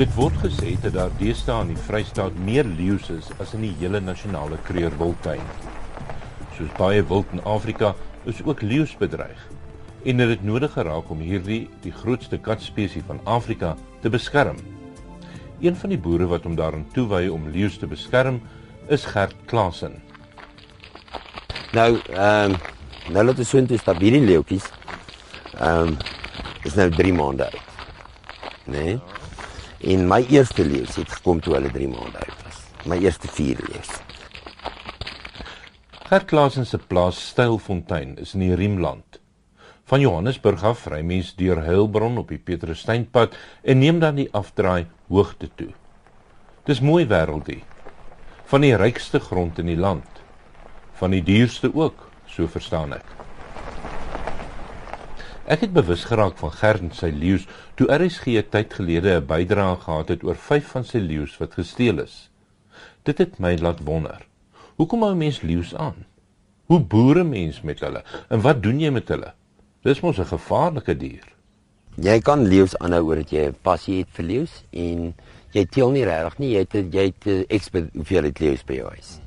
Dit word gesê dat daar deesdae in die Vrystaat meer leeu's is as in die hele nasionale kreerwildtuin. Soos baie wild in Afrika is ook leeu's bedreig en dit het nodig geraak om hierdie die grootste katspesie van Afrika te beskerm. Een van die boere wat hom daarin toewy om leeu's te beskerm, is Gert Klasen. Nou, ehm um, nou laat ons intoe stap hierdie leeuetjies. Ehm um, is nou 3 maande oud. Nee. En my eerste leeu het gekom toe hulle 3 maande oud was. My eerste 4 leeu's. Gert Klasen se plaas Stylfontein is in die Riemland. Van Johannesburg af ry mens deur Heilbron op die Petrussteinpad en neem dan die afdraai hoogte toe. Dis mooi wêreldie. Van die rykste grond in die land van die duurste ook, so verstaan ek. Ek het bewus geraak van Gert en sy leeu's toe RSG 'n tyd gelede 'n bydrae gehad het oor 5 van sy leeu's wat gesteel is. Dit het my laat wonder. Hoekom hou mense leeu's aan? Hoe boere mense met hulle en wat doen jy met hulle? Dis mos 'n gevaarlike dier. Jy kan leeu's aanhou oor dat jy 'n passie het vir leeu's en jy teel nie regtig nie, jy het jy het ekspert hoeveel leeu's by jou huis.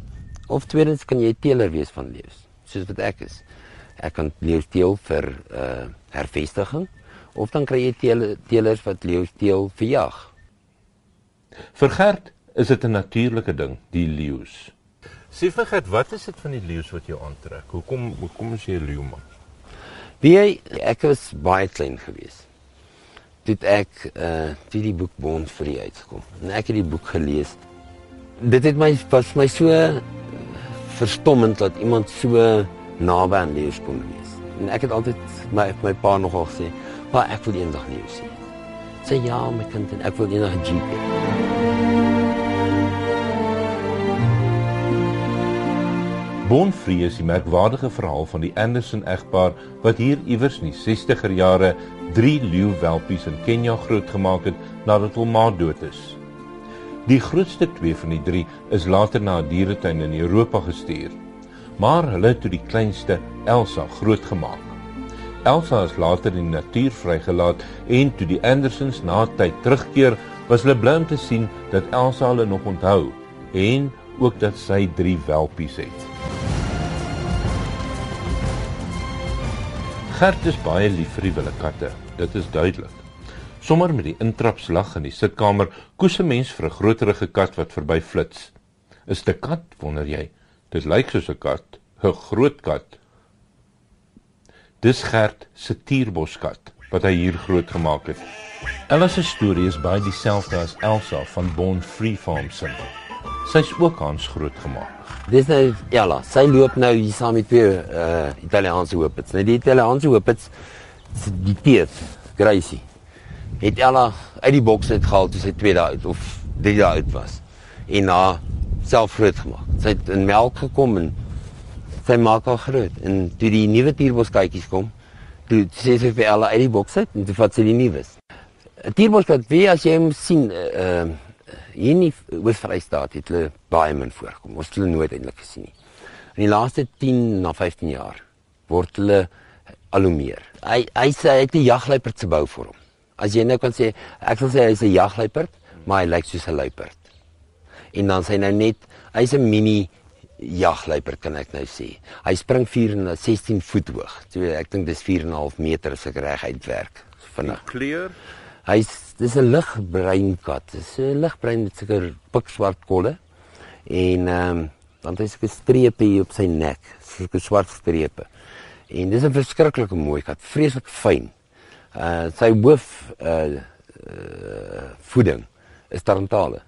Of tweedens kan jy teeler wees van leeu's, soos wat ek is. Ek kan leeu's teel vir uh hervestiging of dan kry jy teel, teelers wat leeu's teel vir jag. Vir Gert is dit 'n natuurlike ding, die leeu's. Sê vir Gert, wat is dit van die leeu's wat jou aantrek? Hoekom hoekom is jy 'n leeuman? Wie jy, ek was baie klein gewees. Dit ek uh toe die boek Bond vir die uitgekom. En ek het die boek gelees. Dit het my was my so verstommend dat iemand so naby aan lewe kon wees. En ek het altyd my my pa nogal gesê, "Pa, ek wil eendag lewe sien." Sê ja, my kind, en ek wil eendag 'n jeep hê. Bonfree is die merkwaardige verhaal van die Anderson egpaar wat hier iewers in die 60er jare 3 leeuwelpies in Kenja grootgemaak het nadat hul ma dood is. Die grootste twee van die drie is later na 'n dieretuin in Europa gestuur. Maar hulle het toe die kleinste, Elsa, grootgemaak. Elsa is later in die natuur vrygelaat en toe die Andersons na tyd terugkeer, was hulle bly om te sien dat Elsa hulle nog onthou en ook dat sy drie welpies het. Gert is baie lief vir die wilde katte. Dit is duidelik. Sommer met die intrapslag in die sitkamer koes 'n mens vir 'n groterige kat wat verby flits. Is dit 'n kat, wonder jy? Dit lyk soos 'n kat, 'n groot kat. Dis Gert se tierboskat wat hy hier groot gemaak het. Ella se storie is baie dieselfde as Elsa van Born Free Farm se. Sy's ook aan groot gemaak. Dis nou Ella, sy loop nou hier saam met twee uh Italiaanse hoopits. Net die Italiaanse hoopits die teef, Gracie het Ella uit die boks uit gehaal toe sy 2 dae oud of 3 dae oud was en na self groot gemaak. Sy het in melk gekom en sy maak haar groot en toe die nuwe tierboskytjies kom, toe sê sy vir Ella uit die boks uit en toe vat sy die nuus. 'n Tierboskat wie as jy hom sien uh hier nie Oos-Vrystaat het hulle baie min voorkom. Ons het hulle nooit eintlik gesien nie. In die laaste 10 na 15 jaar word hulle al hoe meer. Hy hy sê hy het 'n jagluiperd se bou vir hom. As jy nou kan sê, ek sal sê hy's 'n jagluiperd, maar hy lyk soos 'n luiperd. En dan sê hy nou net, hy's 'n mini jagluiperd kan ek nou sê. Hy spring 4 en 16 voet hoog. So ek dink dis 4 en 'n half meter as ek reg uitwerk vinnig. Kleur? Hy's dis 'n ligbruin kat. Dis 'n ligbruin met seker pikswart kolle. En ehm um, dan het hy seker strepe hier op sy nek, seker swart strepe. En dis 'n verskriklike mooi kat, vreeslik fyn uh sy hoof uh, uh voeding is tarantale.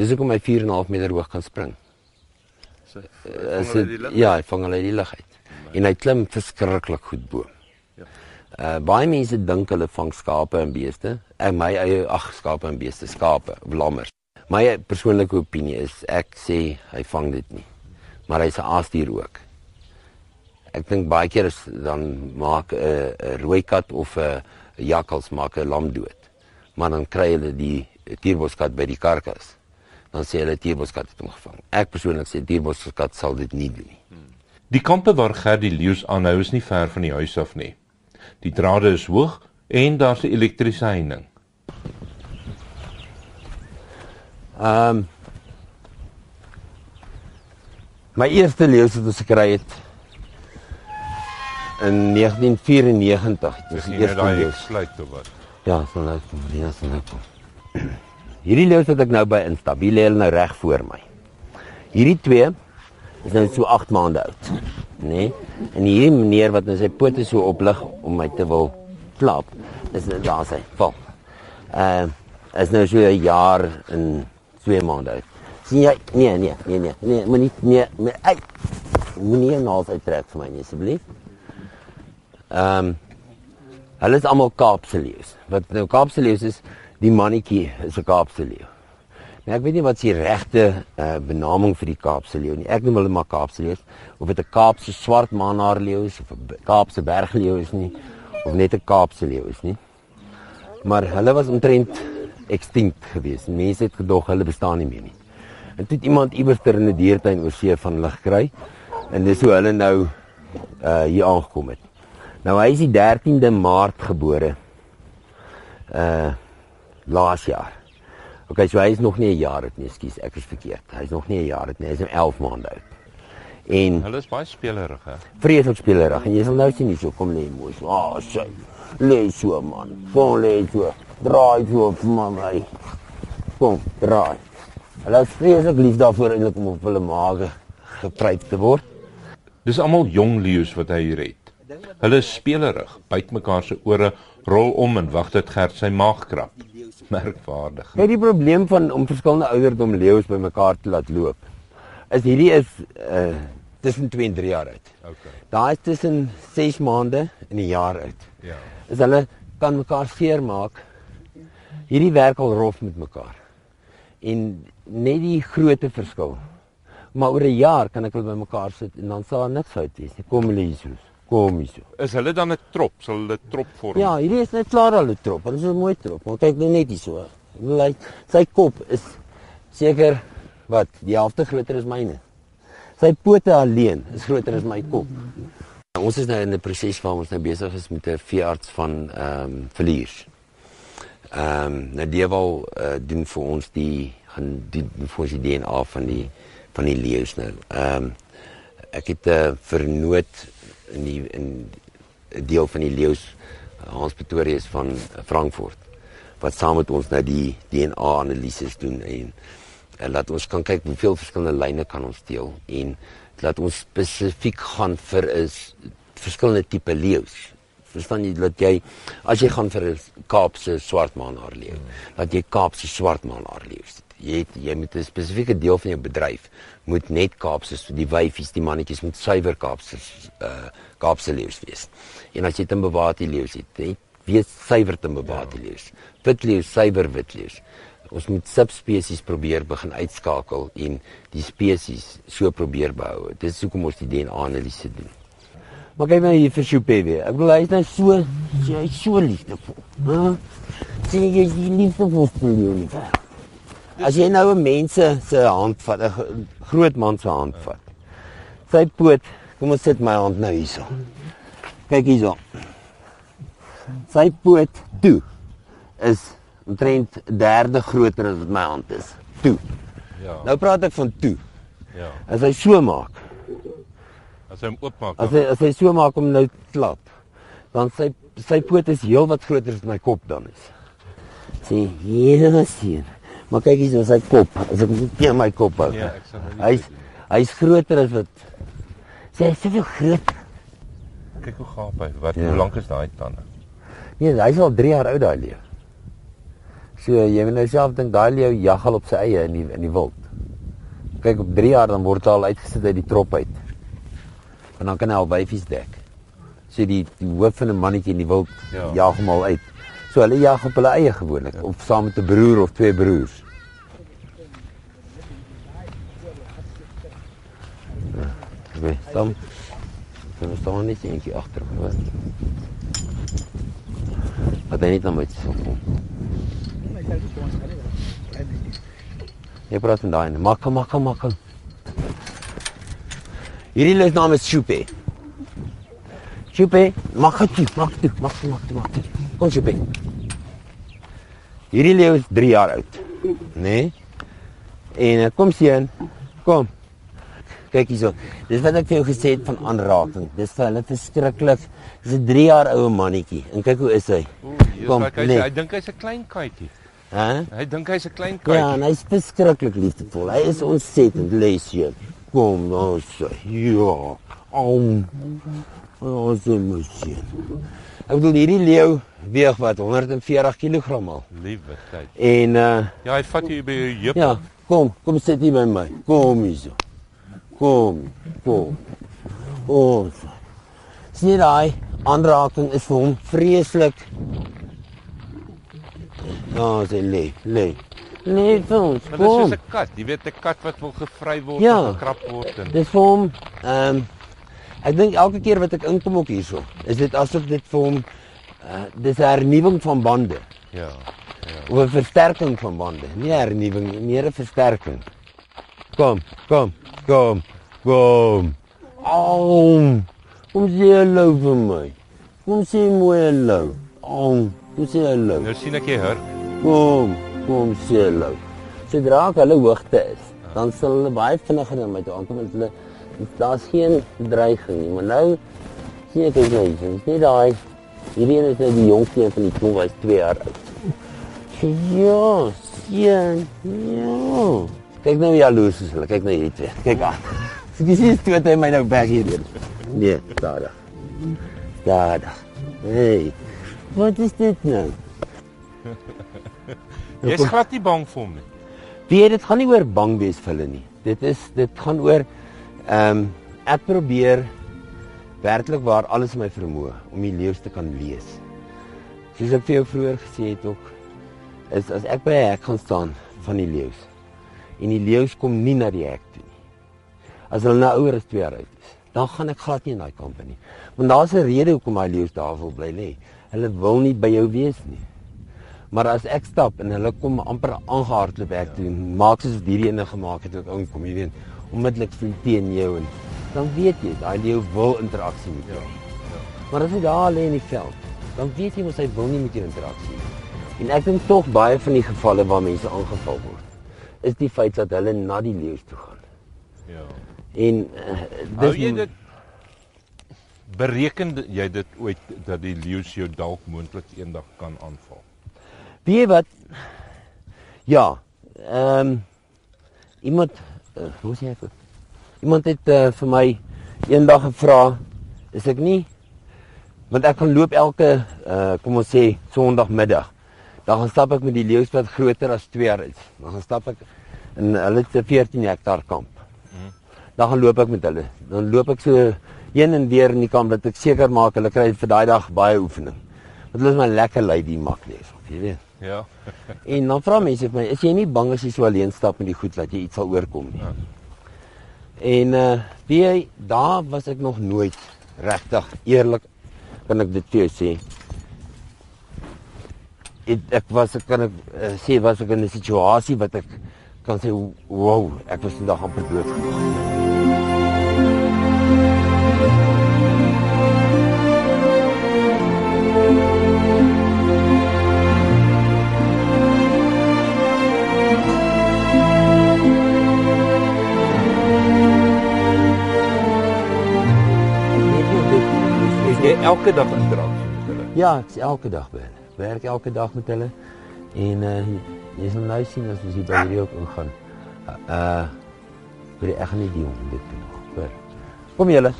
Dis hoekom hy 4 en 'n half meter hoog kan spring. So, uh, dit, ja, hy vang hulle die lug uit. En hy klim verskriklik goed bo. Ja. Uh baie mense dink hulle vang skape en beeste. Ek my eie ag skape en beeste, skape, lammers. My persoonlike opinie is ek sê hy vang dit nie. Maar hy's 'n aasdier ook ek dink baie keer is dan maak 'n uh, 'n rooi kat of 'n uh, jakkals maak 'n lam dood. Maar dan kry hulle die tierboskat by die karkas. Dan sê hulle tierboskat het hom gevang. Ek persoonlik sê tierboskat sal dit nie doen nie. Die kampe waar Gert die leeu's aanhou is nie ver van die huis af nie. Die drade is hoog en daar's 'n elektriese heining. Ehm um, My eerste leeu wat ons gekry het in 1994. Dis die eerste daai leeu. sluit of wat. Ja, so nou kom Marina se nou kom. Hierdie leeu wat ek nou by instap, hier lê hulle nou reg voor my. Hierdie twee is nou so 8 maande oud. Nê? Nee? En hierdie meneer wat nou sy pote so oplig om my te wil klap, is nou daar sy. Val. Uh is nou so 'n jaar en 2 maande oud. Sien jy? Nee, nee, nee, nee, nee, moenie nee, nee, ai. Moenie nou uittrek vir my nie asseblief. Ehm um, hulle is almal Kaapse leeu's. Wat nou Kaapse leeu's is, die mannetjie is 'n Kaapse leeu. Nou ek weet nie wat se regte uh, benaming vir die Kaapse leeu nie. Ek noem hulle maar Kaapse leeu's of dit 'n Kaapse swart manhaar leeu is of 'n Kaapse bergleeu is nie of net 'n Kaapse leeu is nie. Maar hulle was omtrent extinct geweest. Mense het gedog hulle bestaan nie meer nie. En toe het iemand iewers ter in 'n die diertuin oor see van hulle gekry en dis hoe hulle nou uh hier aangekom het. Nou hy is die 13de Maart gebore. Uh laas jaar. OK, so hy is nog nie 'n jaar oud nie, ekskuus, ek is verkeerd. Hy is nog nie 'n jaar oud nie, hy is nou 11 maande oud. En Hulle is baie spelerig hè. vreeslik spelerig en jy sal nou sien hier so kom lê mooi. Ah, oh, sy. Lê so man. Kom lê so. Draai so vir my. Kom, draai. Hulle is vreeslik lief daarvoor eintlik om op hulle maag gepryt te word. Dis almal jong leeu's wat hy hier het. Hulle is spelerig, byt mekaar se ore, rol om en wag dat Gert sy maag krap. Merkwaardig. Kyk die probleem van om verskillende ouderdom leeu's bymekaar te laat loop. Is hierdie is uh tussen 2 en 3 jaar oud. Okay. Daai is tussen 6 maande en 'n jaar oud. Ja. Is hulle kan mekaar seermaak. Hierdie werk al rof met mekaar. En net die grootte verskil. Maar oor 'n jaar kan ek hulle bymekaar sit en dan sal niks fout wees nie. Kom hulle hier so. Kom hier so. Is hulle dan 'n trop? Sal hulle trop vorm? Ja, hierdie is net klaar al 'n trop. Hulle is 'n mooi trop. Maar kyk net net hier so. Lyk sy kop is seker wat die helfte groter as myne. Sy pote alleen is groter as my kop. Ons is nou in 'n proses waar ons nou besig is met 'n veearts van ehm um, verliers. Ehm um, nou die wil uh, doen vir ons die gaan die vir ons die DNA van die van die leeu's nou. Ehm um, ek het 'n uh, vernoot in die in 'n deel van die leeu's Hans Pretorius van Frankfurt wat saam met ons nou die DNA analises doen en, en laat ons kan kyk hoeveel verskillende lyne kan ons deel en laat ons spesifiek gaan vir is verskillende tipe leeu's. Verstaan jy dat jy as jy gaan vir 'n Kaapse swartmanhaar leeu, dat jy Kaapse swartmanhaar leeu. Jy het, jy moet 'n spesifieke deel van jou bedryf moet net Kaapse die wyfies, die mannetjies moet suiwer Kaapse uh Kaapse leeu's wees. En as jy dit in bewaarde leeu's het, net weet suiwer te bewaarde ja. leeu's. Wit leeu, suiwer wit leeu's. Ons moet subspesies probeer begin uitskakel en die spesies so probeer behou. Dit is hoekom ons die DNA-analise doen. Maar kyk nou hier vir Choupe weer. Ek bedoel hy is nou so hy is so liefdevol. Hè? Sien jy die liefdevol vir jou nie? As jy nou 'n mense se hand vat, 'n groot man se hand vat. Sy poot, kom ons sit my hand nou hierso. Kyk hierso. Sy poot toe is omtrent 'n derde groter as wat my hand is. Toe. Ja. Nou praat ek van toe. Ja. As hy so maak, As hy hom oopmaak. as hy as hy so maak om nou klap, dan sy sy poot is heel wat groter as my kop dan is. Sien, hier sien. Maar kyk hier is sy kop. As ek net teen my kop hou. Ja, ek sal nou nie Hy's hy's groter as wat Sê hy's soveel groter. kyk hoe gaap hy. Wat Ja. hoe lank is daai tande? Nee, hy's al 3 jaar oud daai leeu. So jy moet nou self dink daai leeu jag al op sy eie in die in die wild. Kyk op 3 jaar dan word hy al uitgesit uit die trop uit. En dan kan hy al wyfies dek. So die die hoof van 'n mannetjie in die wild ja. jag hom al uit. So hulle jag op hulle eie gewoonlik of saam met 'n broer of twee broers. Okay, dan dan staan net eentjie agter my. Wat? Wat hy net dan met so kom. Jy praat van daai, maak hom, maak hom, maak hom. Hierdie lees naam is Chupe. Chupe, maak dit, maak dit, maak dit, maak dit, Kom Chupe. Hierdie leeu is 3 jaar oud. Né? Nee? En uh, kom sien. Kom. Kyk hierso. Dis wat ek vir jou gesê het van aanraking. Dis vir hulle verskriklik. Dis 'n 3 jaar ou mannetjie. En kyk hoe is hy. Kom, hy, hy, hy dink hy's 'n klein katjie. Hæ? Hy dink hy's 'n klein katjie. Ja, en hy's verskriklik liefdevol. Hy is ontsettend leesjie. Kom, nou sê. Ja. Om. Ons moet sien. Ek bedoel hierdie leeu weeg wat 140 kg al. Liewe tyd. En uh Ja, hy vat jou by jou heup. ja, kom, kom sit hier by my. Kom hierso. Kom, kom. Ons. Sien daai aanraking is vir hom vreeslik. Ja, sy lê, lê. Lê vir ons. Maar soos Kom. 'n kat. Jy weet 'n kat wat wil gevry word Ja. of gekrap word en Dis vir hom ehm um, ek dink elke keer wat ek inkom ook hierso, is dit asof dit vir hom uh, dis 'n hernuwing van bande. ja. Of 'n versterking van bande. Nie hernuwing meer 'n versterking. Kom, kom, kom, kom. Au. Kom sê hallo vir my. Kom sê mooi hallo. Au. Kom sê hallo. Nou sien ek jy hurk. Kom, kom sê hallo. Sodra ek hulle hoogte is, dan sal hulle baie vinniger na my toe aankom want hulle daar's geen dreiging nie. Maar nou sien ek dit nou. Dis nie daai hierdie een is nou die jongste een van die klomp, hy's 2 jaar oud. Ja, sien. Ja. Kyk nou hoe jaloers is hulle. Kyk nou hierdie twee. Kyk aan. Jy sien toe hy my nou weg hierdeur. Nee, daar. Daar. Hey. Wat is dit nou? Jy's glad nie bang vir hom nie. Weet dit gaan nie oor bang wees vir hulle nie. Dit is dit gaan oor ehm um, ek probeer werklik waar alles in my vermoë om die leeu's te kan lees. Soos ek vir jou vroeër gesê het ook is as ek by 'n hek gaan staan van die leeu's en die leeu's kom nie na die hek toe nie. As hulle nou as 2 jaar oud is, dan gaan ek glad nie in daai kamp nie. Want daar's 'n rede hoekom daai leeu's daar wil bly lê. Hulle wil nie by jou wees nie. Maar as ek stap en hulle kom amper aangehardloop ek toe, maak soos hierdie ene gemaak het ook inkom, jy weet, onmiddellik vlieg teen jou en dan weet jy, daai leeu wil interaksie met jou. Maar as hy daar lê in die veld, dan weet jy mos hy wil nie met jou interaksie nie. En ek dink tog baie van die gevalle waar mense aangeval word, is die feit dat hulle na die leeu toe gaan. Ja. En uh, Hou jy dit bereken jy dit ooit dat die leeu jou dalk moontlik eendag kan aanval? Weet jy wat? Ja. Ehm um, iemand uh, hoe sê ek? Iemand het uh, vir my eendag gevra, is ek nie want ek kan loop elke uh, kom ons sê Sondagmiddag. Dan gaan stap ek met die leeu's wat groter as 2 jaar is. Dan gaan stap ek in hulle het 'n 14 hektaar kamp. Dan gaan loop ek met hulle. Dan loop ek so heen en weer in die kamp dat ek seker maak hulle kry vir daai dag baie oefening. Want hulle is maar lekker lui die mak lees, of jy weet. Ja. En dan vra mense vir my, is jy nie bang as jy so alleen stap met die goed dat jy iets sal oorkom nie? Ja. En uh weet jy, daar was ek nog nooit regtig eerlik kan ek dit vir jou sê. Ek, ek was ek kan ek uh, sê was ek in 'n situasie wat ek kan sê wow, ek was vandag amper dood elke dag interaksie met? Ja, ek is elke dag by hulle. Werk elke dag met hulle. En uh jy sal nou sien as ons hier hierdie ook ingaan. Uh wil ek gaan nie die hond dit doen. Kom julle.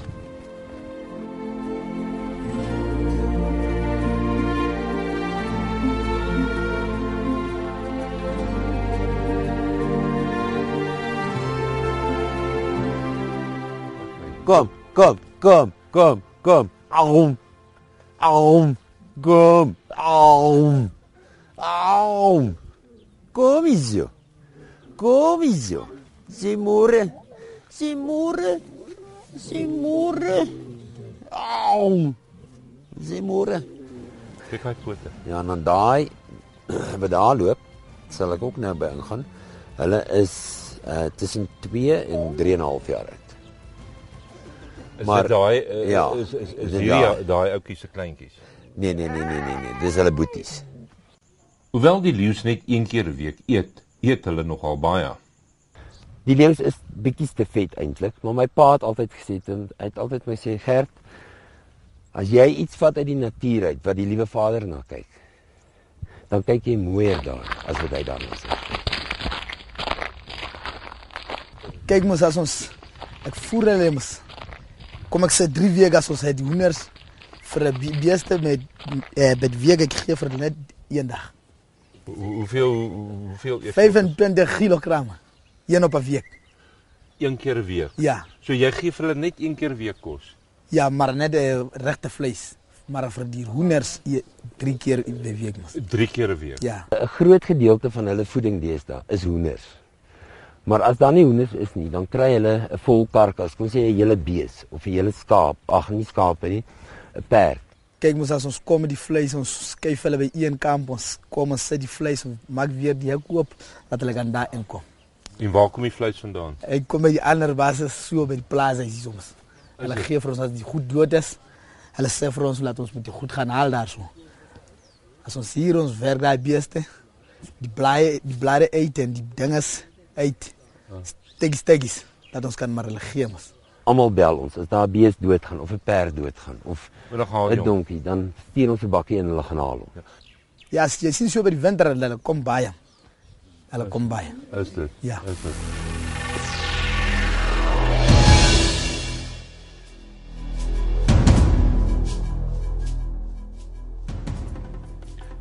Kom, kom, kom, kom, kom. Aum. Aum. Kom. Aum. Aum. Kom hier. Kom hier. Simure. Simure. Simure. Aum. Simure. Kyk hy pote. Ja, en dan daai wat daar loop, sal ek ook nou by ingaan. Hulle is uh tussen 2 en 3 en 'n half jaar oud. Is Maar- daai uh, ja. is is, is Ja. hierdie daai ouetjies se kleintjies? Nee, nee, nee, nee, nee, nee. Dis hulle boeties. Hoewel die leeu's net een keer 'n week eet, eet hulle nogal baie. Die leeu's is bietjie te vet eintlik, maar my pa het altyd gesê en hy het altyd my sê Gert, as jy iets vat uit die natuur uit wat die liewe Vader na kyk, dan kyk jy mooier daar as wat hy daarna sê. Kyk mos as ons ek voer hulle mos. Kom ek sê 3 weke as ons het die hoenders vir 'n be- beeste met eh met week ek gee vir net een dag. Hoe- Hoeveel hoeveel jy? 25 kg. Een op 'n week. een keer 'n week. Ja. So jy gee vir hulle net een keer 'n week kos. Ja, maar net 'n uh, regte vleis. Maar vir die hoenders e- drie keer in die week mos. 3 keer 'n week. Ja. 'n Groot gedeelte van hulle voeding deesdae is hoenders. Maar as daar nie hoenders is nie, dan kry hulle 'n vol karkas, kom ons sê 'n hele bees of 'n hele skaap, ag nie skape nie, 'n perd. Kyk mos as ons kom met die vleis, ons skuif hulle by een kamp, ons kom ons sit die vleis en maak weer die hek oop dat hulle kan daar inkom. En waar kom die vleis vandaan? Ek kom by die ander bases so by die plaza hier soms. Hulle dit? gee vir ons dat die goed dood is. Hulle sê vir ons laat ons moet die goed gaan haal daarso. As ons hier ons werk daai beeste, die blaaie die blare eet en die dinges eet. Stekkies stekkies dat ons kan maar hulle gee mos. Almal bel ons as daar 'n bees doodgaan of 'n perd doodgaan of Hulle gaan 'n jong. donkie, dan stuur ons 'n bakkie en hulle gaan haal hom. Ja, as jy sien so by die winter hulle kom baie. Hulle kom baie. Is dit? Ja. Is dit?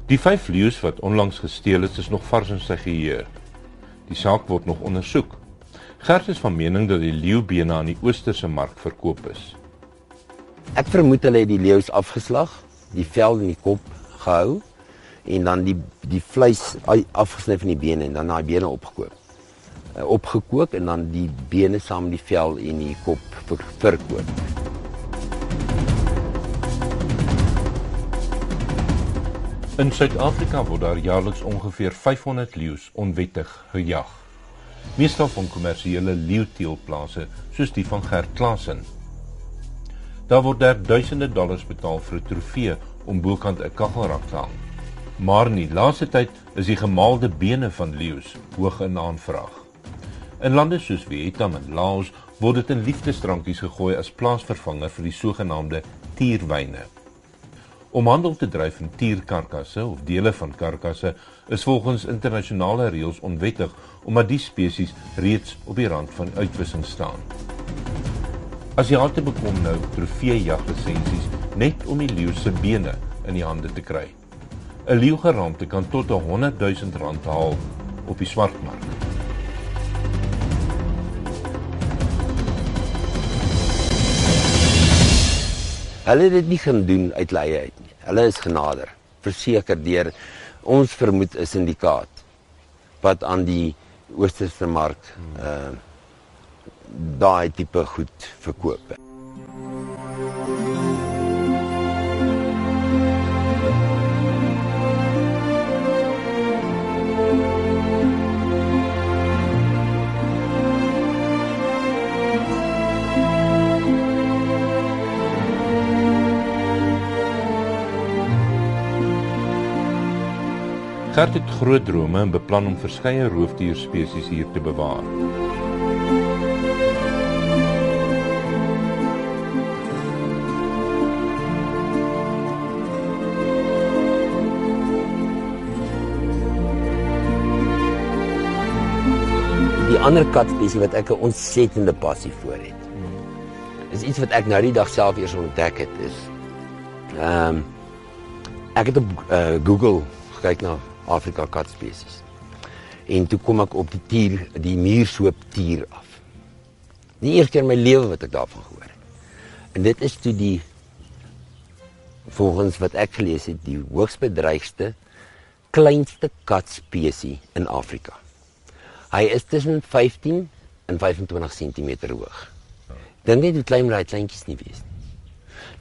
Die vyf leeu's wat onlangs gesteel is, is nog vars in sy geheue. Die saak word nog ondersoek. Gert is van mening dat die leeubene aan die oosterse mark verkoop is. Ek vermoed hulle het die leeu's afgeslag, die vel en die kop gehou en dan die die vleis afgesny van die bene en dan daai bene opgekoop. Uh, opgekook en dan die bene saam met die vel en die kop ver, verkoop. In Suid-Afrika word daar jaarliks ongeveer 500 leeu's onwettig gejag. Meestal van kommersiële leeuteelplase soos die van Gert Klasen. Daar word daar duisende dollars betaal vir 'n trofee om bokant 'n kaggelrak te hang. Maar in die laaste tyd is die gemaalde bene van leeu's hoog in aanvraag. In lande soos Vietnam en Laos word dit in liefdesdrankies gegooi as plaasvervanger vir die sogenaamde tierwyne. Om handel te dryf in tierkarkasse of dele van karkasse is volgens internasionale reëls onwettig omdat die spesies reeds op die rand van uitwissing staan. Asiate bekom nou trofeejaglisensies net om die leeu se bene in die hande te kry. 'n Leeugeramte kan tot 'n 100 000 rand haal op die swartmark. Hulle het dit nie gaan doen uit leie uit nie. Hulle is genader, verseker deur ons vermoed 'n syndikaat wat aan die oosterse mark uh daai tipe goed verkoop. Gert het groot drome en beplan om verskeie roofdierspesies hier te bewaar. Die ander katspesie wat ek 'n ontsettende passie vir het. Is iets wat ek nou die dag self eers ontdek het is ehm um, ek het op uh, Google gekyk na Afrika katspesies. En toe kom ek op die tier, die muurshoop tier af. Die eerste keer in my lewe wat ek daarvan gehoor het. En dit is toe die volgens wat ek gelees het, die hoogs bedreigde kleinste katspesie in Afrika. Hy is tussen 15 en 25 cm hoog. Dink net hoe klein daai kleintjies nie wees nie.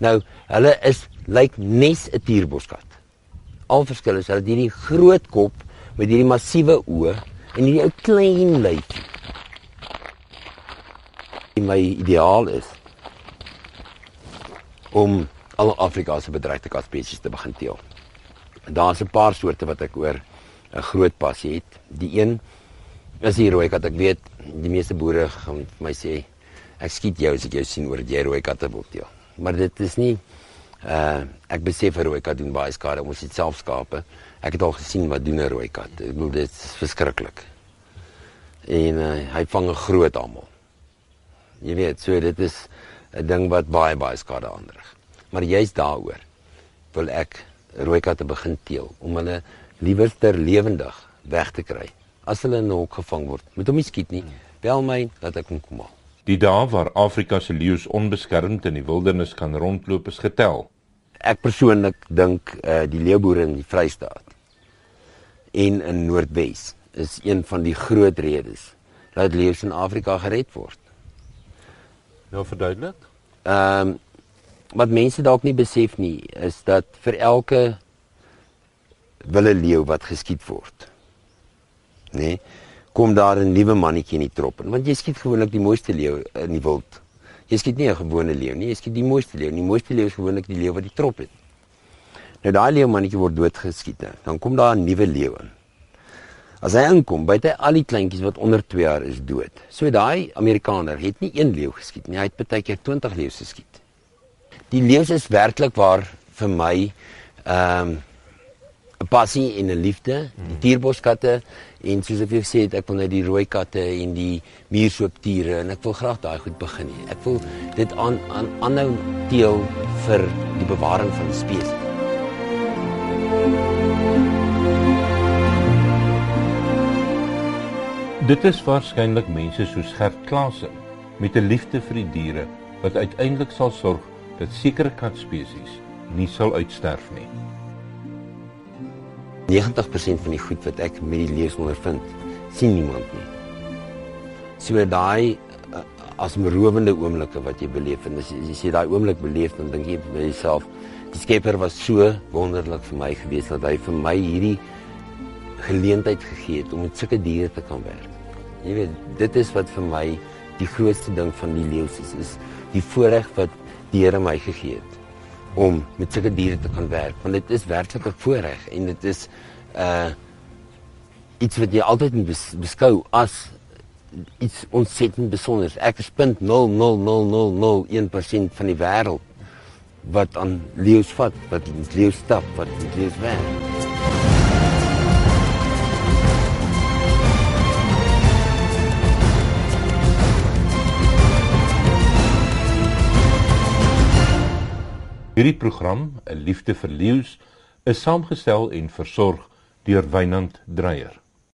Nou, hulle is lyk nes 'n tierboskat. Al verskil is hulle hierdie groot kop met hierdie massiewe oë en hierdie ou klein lyfie. My ideaal is om al Afrika se bedreigde katspesies te begin teel. Daar's 'n paar soorte wat ek oor 'n groot passie het. Die een As hier rooi kat, ek weet die meeste boere gaan vir my sê ek skiet jou as ek jou sien oor jy rooi katte wil ja. Maar dit is nie uh ek besef 'n rooi kat doen baie skade, ons het self skape. Ek het al gesien wat doen 'n rooi kat. Ek bedoel dit is verskriklik. En uh, hy vang 'n groot almal. Jy weet, so dit is 'n ding wat baie baie skade aanrig. Maar jy's daaroor wil ek rooi katte begin teel om hulle liewerster lewendig weg te kry. As hulle in 'n hok gevang word, moet hom nie skiet nie. Bel my dat ek hom kom haal. Die dae waar Afrika se leeu's onbeskermd in die wildernis kan rondloop is getel. Ek persoonlik dink uh die leeuboere in die Vrystaat en in Noordwes is een van die groot redes dat leeu's in Afrika gered word. Nou verduidelik. Ehm um, wat mense dalk nie besef nie is dat vir elke wille leeu wat geskiet word. Nê? Nee, kom daar 'n nuwe mannetjie in die trop in want jy skiet gewoonlik die mooiste leeu in die wild. Jy skiet nie 'n gewone leeu nie, jy skiet die mooiste leeu. Die mooiste leeu is gewoonlik die leeu wat die trop het. Nou daai leeu mannetjie word doodgeskiet. Dan kom daar 'n nuwe leeu in. As hy inkom, byt hy al die kleintjies wat onder 2 jaar is dood. So daai Amerikaner het nie een leeu geskiet nie, hy het baie keer 20 leeu geskiet. Die leeu is werklik waar vir my ehm um, 'n passie en 'n liefde, die dierboskatte en soos ek gesê het, ek wil net die rooi katte en die muurshooptiere en ek wil graag daai goed begin hê. Ek wil dit aan aan aanhou deel vir die bewaring van die spesies. Dit is waarskynlik mense soos Gert Klaasen met 'n liefde vir die diere wat uiteindelik sal sorg dat sekere katspesies nie sal uitsterf nie. 90% van die goed wat ek met die lees ondervind, sien niemand nie. So daai eh, as merowende oomblikke wat jy beleef en as jy sê daai oomblik beleef dan dink jy by jouself die Skepper was so wonderlik vir my gewees dat hy vir my hierdie geleentheid gegee het om met sulke diere te kan werk. Jy weet, dit is wat vir my die grootste ding van die leeu is, is die voorreg wat die Here my gegee het om met sulke diere te kan werk want dit is werklik 'n voorreg en dit is uh iets wat jy altyd moet bes beskou as iets ontsettend besonder. Ek is 0.00001% van die wêreld wat aan leeu's vat, wat leeu's stap, wat leeu's werk. Hierdie program, 'n liefde vir leeu's, is saamgestel en versorg deur Wynand Dreyer.